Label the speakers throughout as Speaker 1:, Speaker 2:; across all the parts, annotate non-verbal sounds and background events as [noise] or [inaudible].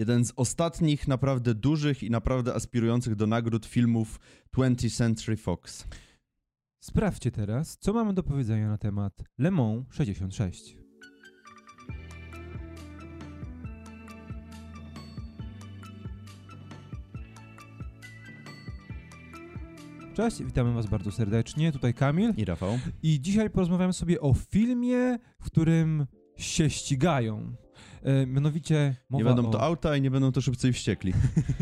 Speaker 1: jeden z ostatnich naprawdę dużych i naprawdę aspirujących do nagród filmów 20th Century Fox.
Speaker 2: Sprawdźcie teraz, co mamy do powiedzenia na temat Le Mans 66. Cześć, witamy Was bardzo serdecznie. Tutaj Kamil.
Speaker 1: I Rafał.
Speaker 2: I dzisiaj porozmawiamy sobie o filmie, w którym się ścigają. E, mianowicie
Speaker 1: Nie będą
Speaker 2: o...
Speaker 1: to auta i nie będą to szybcy i wściekli.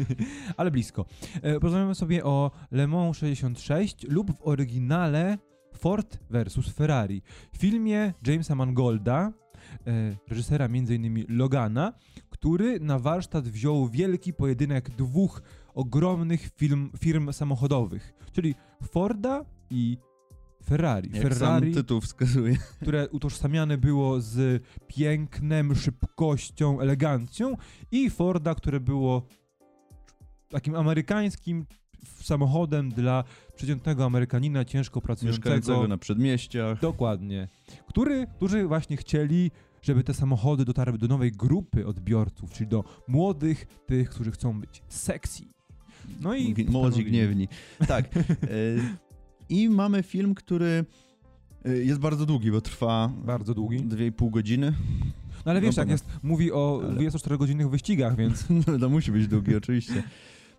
Speaker 1: [laughs]
Speaker 2: ale blisko. E, porozmawiamy sobie o Le Mans 66 lub w oryginale Ford versus Ferrari. W filmie Jamesa Mangolda, e, reżysera m.in. Logana, który na warsztat wziął wielki pojedynek dwóch ogromnych film, firm samochodowych, czyli Forda i Ferrari.
Speaker 1: Jak
Speaker 2: Ferrari,
Speaker 1: sam tytuł wskazuje. [laughs]
Speaker 2: które utożsamiane było z pięknem, szybkością, elegancją i Forda, które było takim amerykańskim samochodem dla przeciętnego Amerykanina, ciężko pracującego.
Speaker 1: Mieszkającego na przedmieściach.
Speaker 2: Dokładnie. Który, którzy właśnie chcieli, żeby te samochody dotarły do nowej grupy odbiorców, czyli do młodych, tych, którzy chcą być sexy. No i
Speaker 1: Młodzi gniewni. Tak. [laughs] I mamy film, który e, jest bardzo długi, bo trwa
Speaker 2: Bardzo długi.
Speaker 1: 2,5 godziny.
Speaker 2: No ale wiesz,
Speaker 1: No ponad.
Speaker 2: jest, mówi o
Speaker 1: Ale-
Speaker 2: 24-godzinnych wyścigach, więc [laughs]
Speaker 1: No, to musi być długi, oczywiście.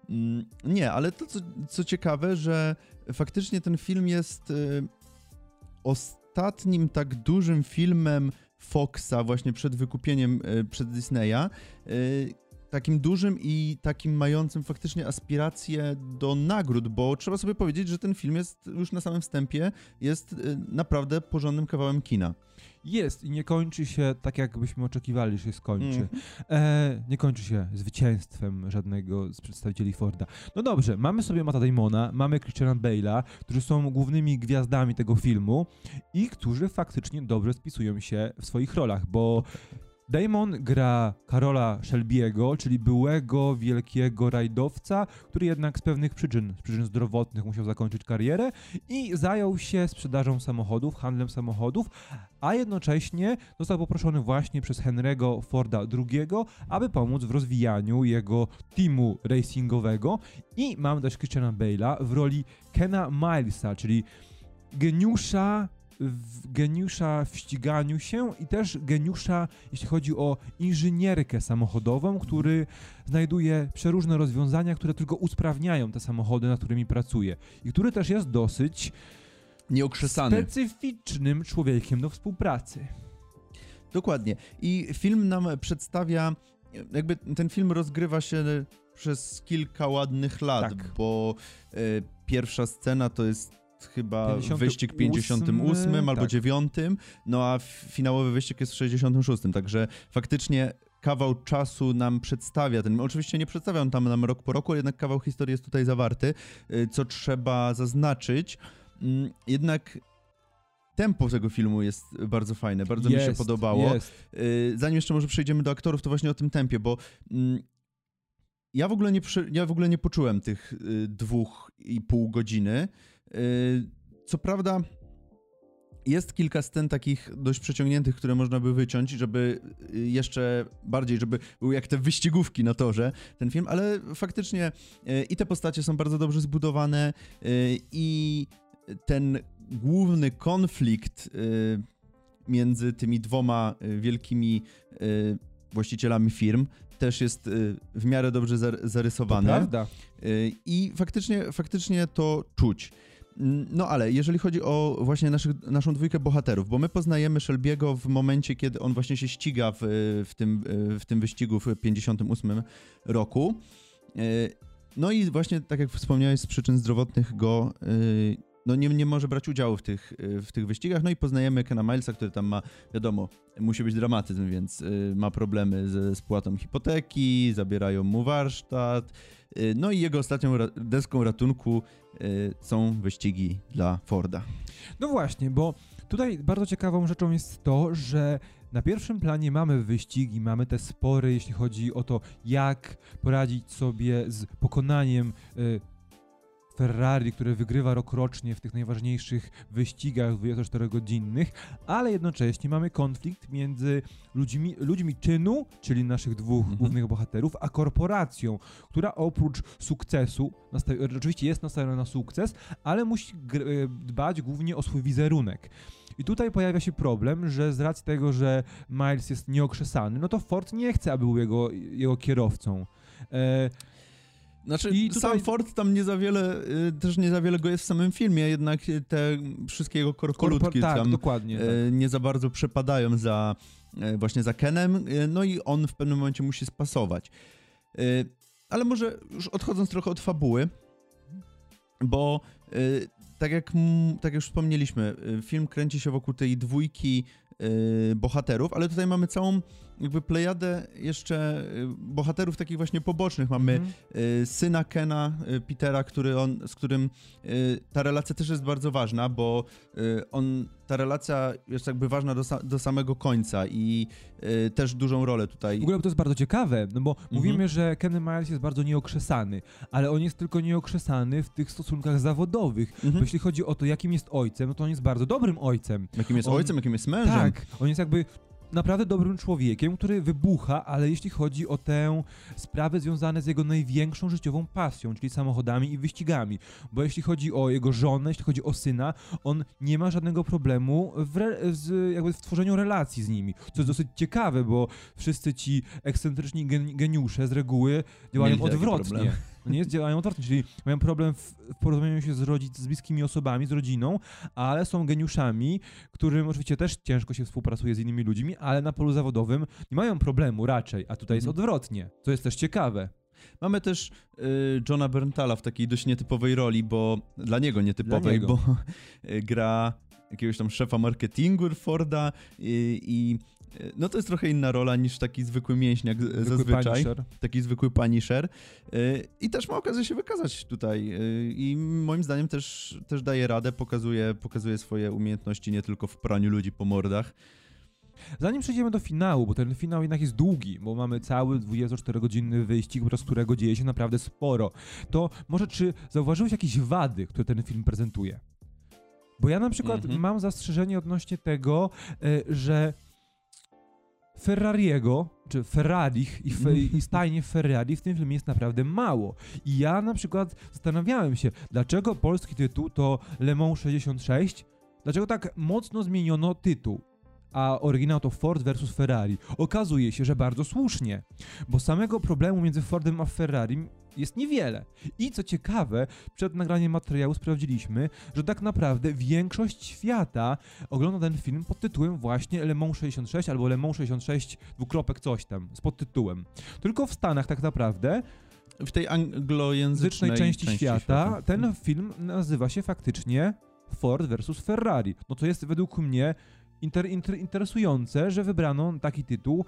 Speaker 1: Mm, Nie, ale to, co, co ciekawe, że faktycznie ten film jest y, ostatnim tak dużym filmem Foxa właśnie przed wykupieniem y, przed Disneya. Takim dużym i takim mającym faktycznie aspiracje do nagród, bo trzeba sobie powiedzieć, że ten film jest już na samym wstępie jest y, naprawdę porządnym kawałem kina.
Speaker 2: jest i nie kończy się tak, jakbyśmy oczekiwali, że się skończy.
Speaker 1: Mm.
Speaker 2: E, nie kończy się zwycięstwem żadnego z przedstawicieli Forda. No dobrze, mamy sobie Matta Damona, mamy Christiana Bale'a, którzy są głównymi gwiazdami tego filmu i którzy faktycznie dobrze spisują się w swoich rolach, bo Damon gra Karola Shelby'ego, czyli byłego wielkiego rajdowca, który jednak z pewnych przyczyn, z przyczyn zdrowotnych musiał zakończyć karierę i zajął się sprzedażą samochodów, handlem samochodów, a jednocześnie został poproszony właśnie przez Henry'ego Forda II, aby pomóc w rozwijaniu jego teamu racingowego i mamy też Christiana Bale'a w roli Kena Milesa, czyli geniusza geniusza w ściganiu się i też geniusza, jeśli chodzi o inżynierkę samochodową, który znajduje przeróżne rozwiązania, które tylko usprawniają te samochody, nad którymi pracuje. I który też jest dosyć
Speaker 1: Nieokrzesany.
Speaker 2: specyficznym człowiekiem do współpracy.
Speaker 1: Dokładnie. I film nam przedstawia, jakby ten film rozgrywa się przez kilka ładnych lat,
Speaker 2: Tak.
Speaker 1: bo e, pierwsza scena to jest chyba
Speaker 2: 58,
Speaker 1: wyścig 58 albo
Speaker 2: tak.
Speaker 1: 9, no a finałowy wyścig jest w 66, także faktycznie kawał czasu nam przedstawia ten. Oczywiście nie przedstawia on tam nam rok po roku, ale jednak kawał historii jest tutaj zawarty, y, co trzeba zaznaczyć. Mm, Jednak tempo tego filmu jest bardzo fajne, bardzo mi się
Speaker 2: Jest,
Speaker 1: podobało.
Speaker 2: Jest.
Speaker 1: Y, Zanim jeszcze może przejdziemy do aktorów, to właśnie o tym tempie, bo mm, ja w ogóle nie, ja w ogóle nie poczułem tych y, dwóch i pół godziny. Co prawda jest kilka scen takich dość przeciągniętych, które można by wyciąć, żeby y, jeszcze bardziej, żeby był jak te wyścigówki na torze ten film, ale faktycznie y, i te postacie są bardzo dobrze zbudowane y, i ten główny konflikt między tymi dwoma wielkimi właścicielami firm też jest w miarę dobrze zar-
Speaker 2: To
Speaker 1: zarysowany.
Speaker 2: prawda.
Speaker 1: I faktycznie, faktycznie to czuć. No ale jeżeli chodzi o właśnie naszych, naszą dwójkę bohaterów, bo my poznajemy Shelby'ego w momencie, kiedy on właśnie się ściga w, w, tym, w tym wyścigu w 58 roku. Y, No i właśnie, tak jak wspomniałeś, z przyczyn zdrowotnych go y, no nie, nie może brać udziału w tych, y, w tych wyścigach. No i poznajemy Kena Milesa, który tam ma, wiadomo, musi być dramatyzm, więc ma problemy ze spłatą hipoteki, zabierają mu warsztat. Y, No i jego ostatnią ra- deską ratunku y, są wyścigi dla Forda.
Speaker 2: No właśnie, bo tutaj bardzo ciekawą rzeczą jest to, że na pierwszym planie mamy wyścigi, mamy te spory, jeśli chodzi o to, jak poradzić sobie z pokonaniem y, Ferrari, które wygrywa rokrocznie w tych najważniejszych wyścigach 24-godzinnych, ale jednocześnie mamy konflikt między ludźmi, ludźmi czynu, czyli naszych dwóch
Speaker 1: Mhm.
Speaker 2: głównych bohaterów, a korporacją, która oprócz sukcesu, oczywiście jest nastawiona na sukces, ale musi e, dbać głównie o swój wizerunek. I tutaj pojawia się problem, że z racji tego, że Miles jest nieokrzesany, no to Ford nie chce, aby był jego, jego kierowcą. E,
Speaker 1: Znaczy,
Speaker 2: I tutaj-
Speaker 1: sam Ford tam nie za wiele, y, też nie za wiele go jest w samym filmie, jednak te wszystkie jego korkolutki
Speaker 2: korpor- tak,
Speaker 1: tam
Speaker 2: dokładnie. tak.
Speaker 1: e, nie za bardzo przepadają za właśnie za Kenem, no i on w pewnym momencie musi spasować. Ale może już odchodząc trochę od fabuły, bo tak jak, tak jak już wspomnieliśmy, film kręci się wokół tej dwójki bohaterów, ale tutaj mamy całą jakby plejadę jeszcze e, bohaterów takich właśnie pobocznych. Mamy
Speaker 2: Mhm.
Speaker 1: y, syna Kena, y, Petera, który on, z którym y, ta relacja też jest bardzo ważna, bo y, on, ta relacja jest jakby ważna do, do samego końca i y, też dużą rolę tutaj.
Speaker 2: W ogóle to jest bardzo ciekawe, no bo
Speaker 1: Mhm.
Speaker 2: mówimy, że Ken Miles jest bardzo nieokrzesany, ale on jest tylko nieokrzesany w tych stosunkach zawodowych. Bo
Speaker 1: Mhm.
Speaker 2: jeśli chodzi o to, jakim jest ojcem, no to on jest bardzo dobrym ojcem.
Speaker 1: Jakim jest
Speaker 2: on-
Speaker 1: ojcem, jakim jest mężem.
Speaker 2: Tak, on jest jakby naprawdę dobrym człowiekiem, który wybucha, ale jeśli chodzi o tę sprawę związane z jego największą życiową pasją, czyli samochodami i wyścigami. Bo jeśli chodzi o jego żonę, jeśli chodzi o syna, on nie ma żadnego problemu w, re, z, jakby w tworzeniu relacji z nimi. Co jest dosyć ciekawe, bo wszyscy ci ekscentryczni gen, geniusze z reguły działają
Speaker 1: Mieli
Speaker 2: odwrotnie. Nie jest, działają odwrotnie, czyli mają problem w, w porozumieniu się z, rodzic, z bliskimi osobami, z rodziną, ale są geniuszami, którym oczywiście też ciężko się współpracuje z innymi ludźmi, ale na polu zawodowym nie mają problemu raczej, a tutaj jest
Speaker 1: Mhm.
Speaker 2: odwrotnie, co jest też ciekawe.
Speaker 1: Mamy też y, Johna Berntala w takiej dość nietypowej roli, bo dla niego nietypowej,
Speaker 2: niego.
Speaker 1: bo [laughs] y, gra jakiegoś tam szefa marketingu Forda i, i no to jest trochę inna rola niż taki zwykły mięśniak
Speaker 2: Zwykły
Speaker 1: zazwyczaj.
Speaker 2: Punisher.
Speaker 1: taki zwykły punisher y, i też ma okazję się wykazać tutaj y, i moim zdaniem też, też daje radę, pokazuje, pokazuje swoje umiejętności nie tylko w praniu ludzi po mordach.
Speaker 2: Zanim przejdziemy do finału, bo ten finał jednak jest długi, bo mamy cały 24-godzinny wyścig, podczas którego dzieje się naprawdę sporo, to może czy zauważyłeś jakieś wady, które ten film prezentuje? Bo ja na przykład
Speaker 1: Mhm.
Speaker 2: mam zastrzeżenie odnośnie tego, e, że Ferrariego, czy Ferrarich i, fe, i stajnie Ferrari w tym filmie jest naprawdę mało. I ja na przykład zastanawiałem się, dlaczego polski tytuł to Le Mans 66, dlaczego tak mocno zmieniono tytuł a oryginał to Ford versus Ferrari. Okazuje się, że bardzo słusznie, bo samego problemu między Fordem a Ferrari jest niewiele. I co ciekawe, przed nagraniem materiału sprawdziliśmy, że tak naprawdę większość świata ogląda ten film pod tytułem właśnie Le Mans 66 albo Le Mans 66 dwukropek coś tam, z podtytułem. Tylko w Stanach tak naprawdę
Speaker 1: W tej anglojęzycznej
Speaker 2: muzycznej części, świata,
Speaker 1: świata.
Speaker 2: ten film nazywa się faktycznie Ford versus Ferrari. No to jest według mnie inter, inter, interesujące, że wybrano taki tytuł,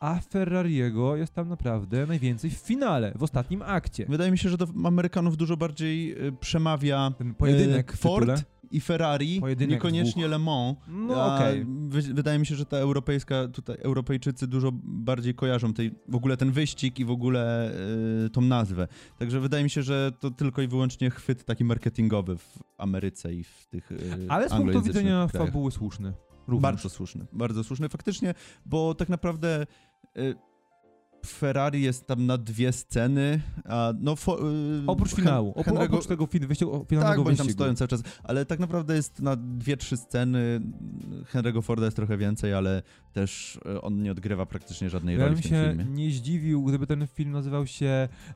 Speaker 2: a Ferrariego jest tam naprawdę najwięcej w finale, w ostatnim akcie.
Speaker 1: Wydaje mi się, że do Amerykanów dużo bardziej y, przemawia
Speaker 2: Ten pojedynek
Speaker 1: y. Ford i Ferrari,
Speaker 2: Pojedynek
Speaker 1: niekoniecznie Le Mans.
Speaker 2: No okej.
Speaker 1: wy- Wydaje mi się, że ta europejska, tutaj Europejczycy dużo bardziej kojarzą tej, w ogóle ten wyścig i w ogóle y, tą nazwę. Także wydaje mi się, że to tylko i wyłącznie chwyt taki marketingowy w Ameryce i w tych y,
Speaker 2: Ale z punktu widzenia
Speaker 1: krajach.
Speaker 2: fabuły słuszny. Również.
Speaker 1: Bardzo słuszny, bardzo słuszny faktycznie, bo tak naprawdę y, Ferrari jest tam na dwie sceny, a no... Fo, y,
Speaker 2: Oprócz
Speaker 1: Hen-
Speaker 2: finału,
Speaker 1: Henry'ego-
Speaker 2: oprócz tego fin- wyścigu,
Speaker 1: tak,
Speaker 2: finalnego
Speaker 1: bo oni tam stoją cały czas, ale tak naprawdę jest na dwie, trzy sceny. Henry'ego Forda jest trochę więcej, ale też e, on nie odgrywa praktycznie żadnej
Speaker 2: Ja
Speaker 1: roli
Speaker 2: bym
Speaker 1: w tym
Speaker 2: się
Speaker 1: filmie.
Speaker 2: nie zdziwił, gdyby ten film nazywał się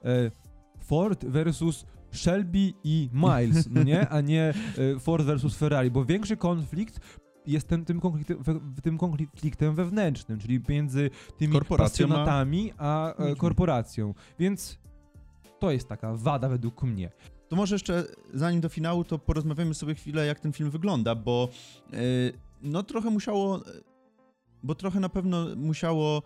Speaker 2: e, Ford versus Shelby i Miles, no nie? A nie Ford versus Ferrari, bo większy konflikt jest ten, tym, konfliktem, we, tym konfliktem wewnętrznym, czyli między tymi pasjonatami a e,
Speaker 1: ludźmi.
Speaker 2: korporacją. Więc to jest taka wada według mnie.
Speaker 1: To może jeszcze zanim do finału, to porozmawiamy sobie chwilę, jak ten film wygląda, bo e, no trochę musiało, bo trochę na pewno musiało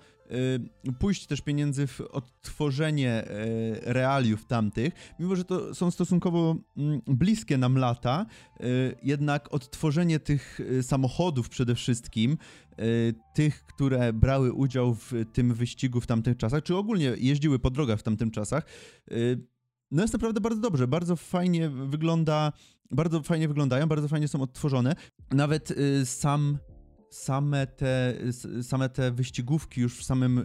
Speaker 1: pójść też pieniędzy w odtworzenie e, realiów tamtych, mimo że to są stosunkowo mm, bliskie nam lata, e, jednak odtworzenie tych samochodów przede wszystkim, tych, które brały udział w tym wyścigu w tamtych czasach, czy ogólnie jeździły po drogach w tamtych czasach, no jest naprawdę bardzo dobrze, bardzo fajnie wygląda, bardzo fajnie wyglądają, bardzo fajnie są odtworzone. Nawet y, sam same te, same te wyścigówki już w samym, y,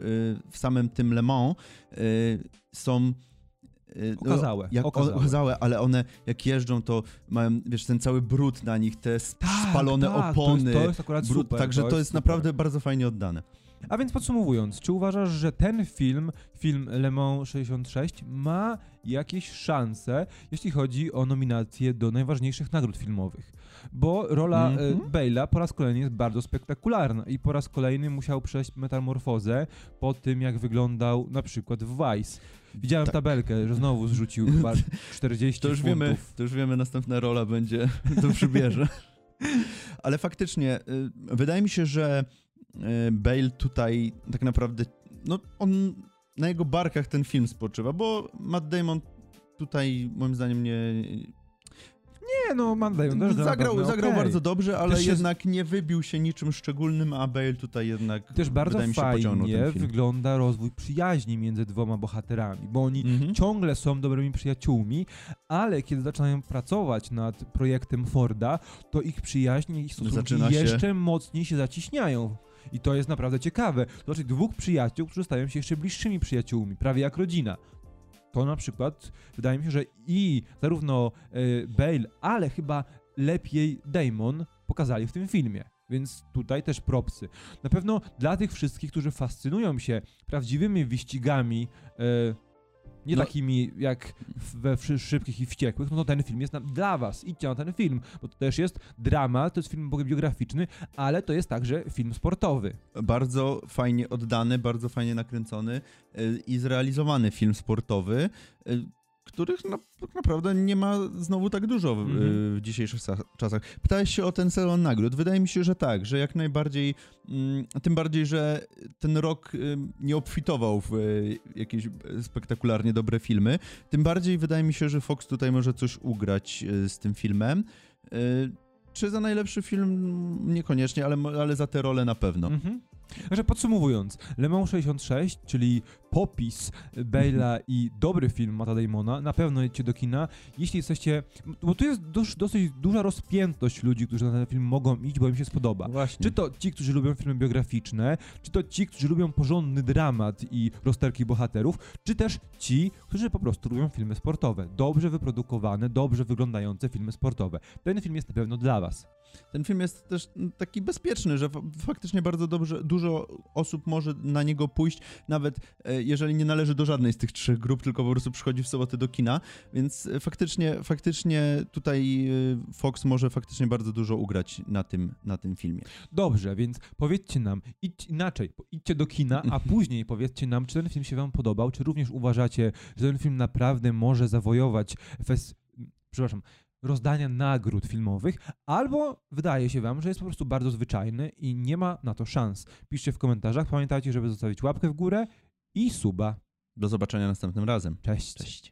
Speaker 1: w samym tym Le Mans y, są y, no,
Speaker 2: Okazałe,
Speaker 1: jak
Speaker 2: okazałe.
Speaker 1: okazałe, ale one jak jeżdżą, to mają, wiesz, ten cały brud na nich, te
Speaker 2: Tak,
Speaker 1: spalone
Speaker 2: tak,
Speaker 1: opony.
Speaker 2: To jest, to jest akurat
Speaker 1: brud,
Speaker 2: super.
Speaker 1: także to jest,
Speaker 2: super.
Speaker 1: naprawdę bardzo fajnie oddane.
Speaker 2: A więc podsumowując, czy uważasz, że ten film, film Le Mans 66, ma jakieś szanse, jeśli chodzi o nominacje do najważniejszych nagród filmowych? Bo rola
Speaker 1: Mhm.
Speaker 2: e, Bale'a po raz kolejny jest bardzo spektakularna i po raz kolejny musiał przejść metamorfozę po tym, jak wyglądał na przykład w Vice. Widziałem
Speaker 1: Tak.
Speaker 2: tabelkę, że znowu zrzucił [laughs] chyba 40
Speaker 1: To już
Speaker 2: funtów.
Speaker 1: wiemy, to już wiemy, następna rola będzie, [laughs] to przybierze. [laughs] Ale faktycznie, y, wydaje mi się, że Bale tutaj tak naprawdę, no on, na jego barkach ten film spoczywa, bo Matt Damon tutaj moim zdaniem nie...
Speaker 2: Nie no, Matt Damon też gra
Speaker 1: zagrał
Speaker 2: naprawdę
Speaker 1: zagrał
Speaker 2: okej.
Speaker 1: bardzo dobrze, ale
Speaker 2: Też
Speaker 1: jednak nie wybił się niczym szczególnym, a Bale tutaj jednak
Speaker 2: Też bardzo
Speaker 1: mi się
Speaker 2: fajnie wygląda rozwój przyjaźni między dwoma bohaterami, bo oni
Speaker 1: Mhm.
Speaker 2: ciągle są dobrymi przyjaciółmi, ale kiedy zaczynają pracować nad projektem Forda, to ich przyjaźń i ich stosunki
Speaker 1: Zaczyna się-
Speaker 2: jeszcze mocniej się zaciśniają. I to jest naprawdę ciekawe. To znaczy dwóch przyjaciół, którzy stają się jeszcze bliższymi przyjaciółmi, prawie jak rodzina. To na przykład wydaje mi się, że i zarówno e, Bale, ale chyba lepiej Damon pokazali w tym filmie. Więc tutaj też propsy. Na pewno dla tych wszystkich, którzy fascynują się prawdziwymi wyścigami, e, nie
Speaker 1: No.
Speaker 2: takimi jak we Szybkich i Wściekłych, no to ten film jest na, dla was. Idźcie na ten film, bo to też jest drama, to jest film biograficzny, ale to jest także film sportowy.
Speaker 1: bardzo fajnie oddany, bardzo fajnie nakręcony y, i zrealizowany film sportowy, y, których na, tak naprawdę nie ma znowu tak dużo w,
Speaker 2: Mhm.
Speaker 1: y, w dzisiejszych sa- czasach. Pytałeś się o ten sezon nagród. Wydaje mi się, że tak, że jak najbardziej, mm, tym bardziej, że ten rok y, nie obfitował w y, jakieś spektakularnie dobre filmy, tym bardziej wydaje mi się, że Fox tutaj może coś ugrać y, z tym filmem. Y, Czy za najlepszy film? Niekoniecznie, ale, ale za tę rolę na pewno.
Speaker 2: Mhm. Także podsumowując, Le Mans 66, czyli popis Bale'a i dobry film Mata Damona, na pewno jedźcie do kina, jeśli jesteście, bo tu jest dość, dosyć duża rozpiętość ludzi, którzy na ten film mogą iść, bo im się spodoba.
Speaker 1: Właśnie.
Speaker 2: Czy to ci, którzy lubią filmy biograficzne, czy to ci, którzy lubią porządny dramat i rozterki bohaterów, czy też ci, którzy po prostu lubią filmy sportowe. Dobrze wyprodukowane, dobrze wyglądające filmy sportowe. Ten film jest na pewno dla was.
Speaker 1: Ten film jest też mm, taki bezpieczny, że fa- faktycznie bardzo dobrze, dużo osób może na niego pójść, nawet e, jeżeli nie należy do żadnej z tych trzech grup, tylko po prostu przychodzi w sobotę do kina, więc e, faktycznie, faktycznie tutaj e, Fox może faktycznie bardzo dużo ugrać na tym, na tym filmie.
Speaker 2: Dobrze, więc powiedzcie nam, idź inaczej, idźcie do kina, a [laughs] później powiedzcie nam, czy ten film się wam podobał, czy również uważacie, że ten film naprawdę może zawojować fes... przepraszam, rozdania nagród filmowych, albo wydaje się wam, że jest po prostu bardzo zwyczajny i nie ma na to szans. Piszcie w komentarzach, pamiętajcie, żeby zostawić łapkę w górę i suba.
Speaker 1: Do zobaczenia następnym razem.
Speaker 2: Cześć.
Speaker 1: Cześć.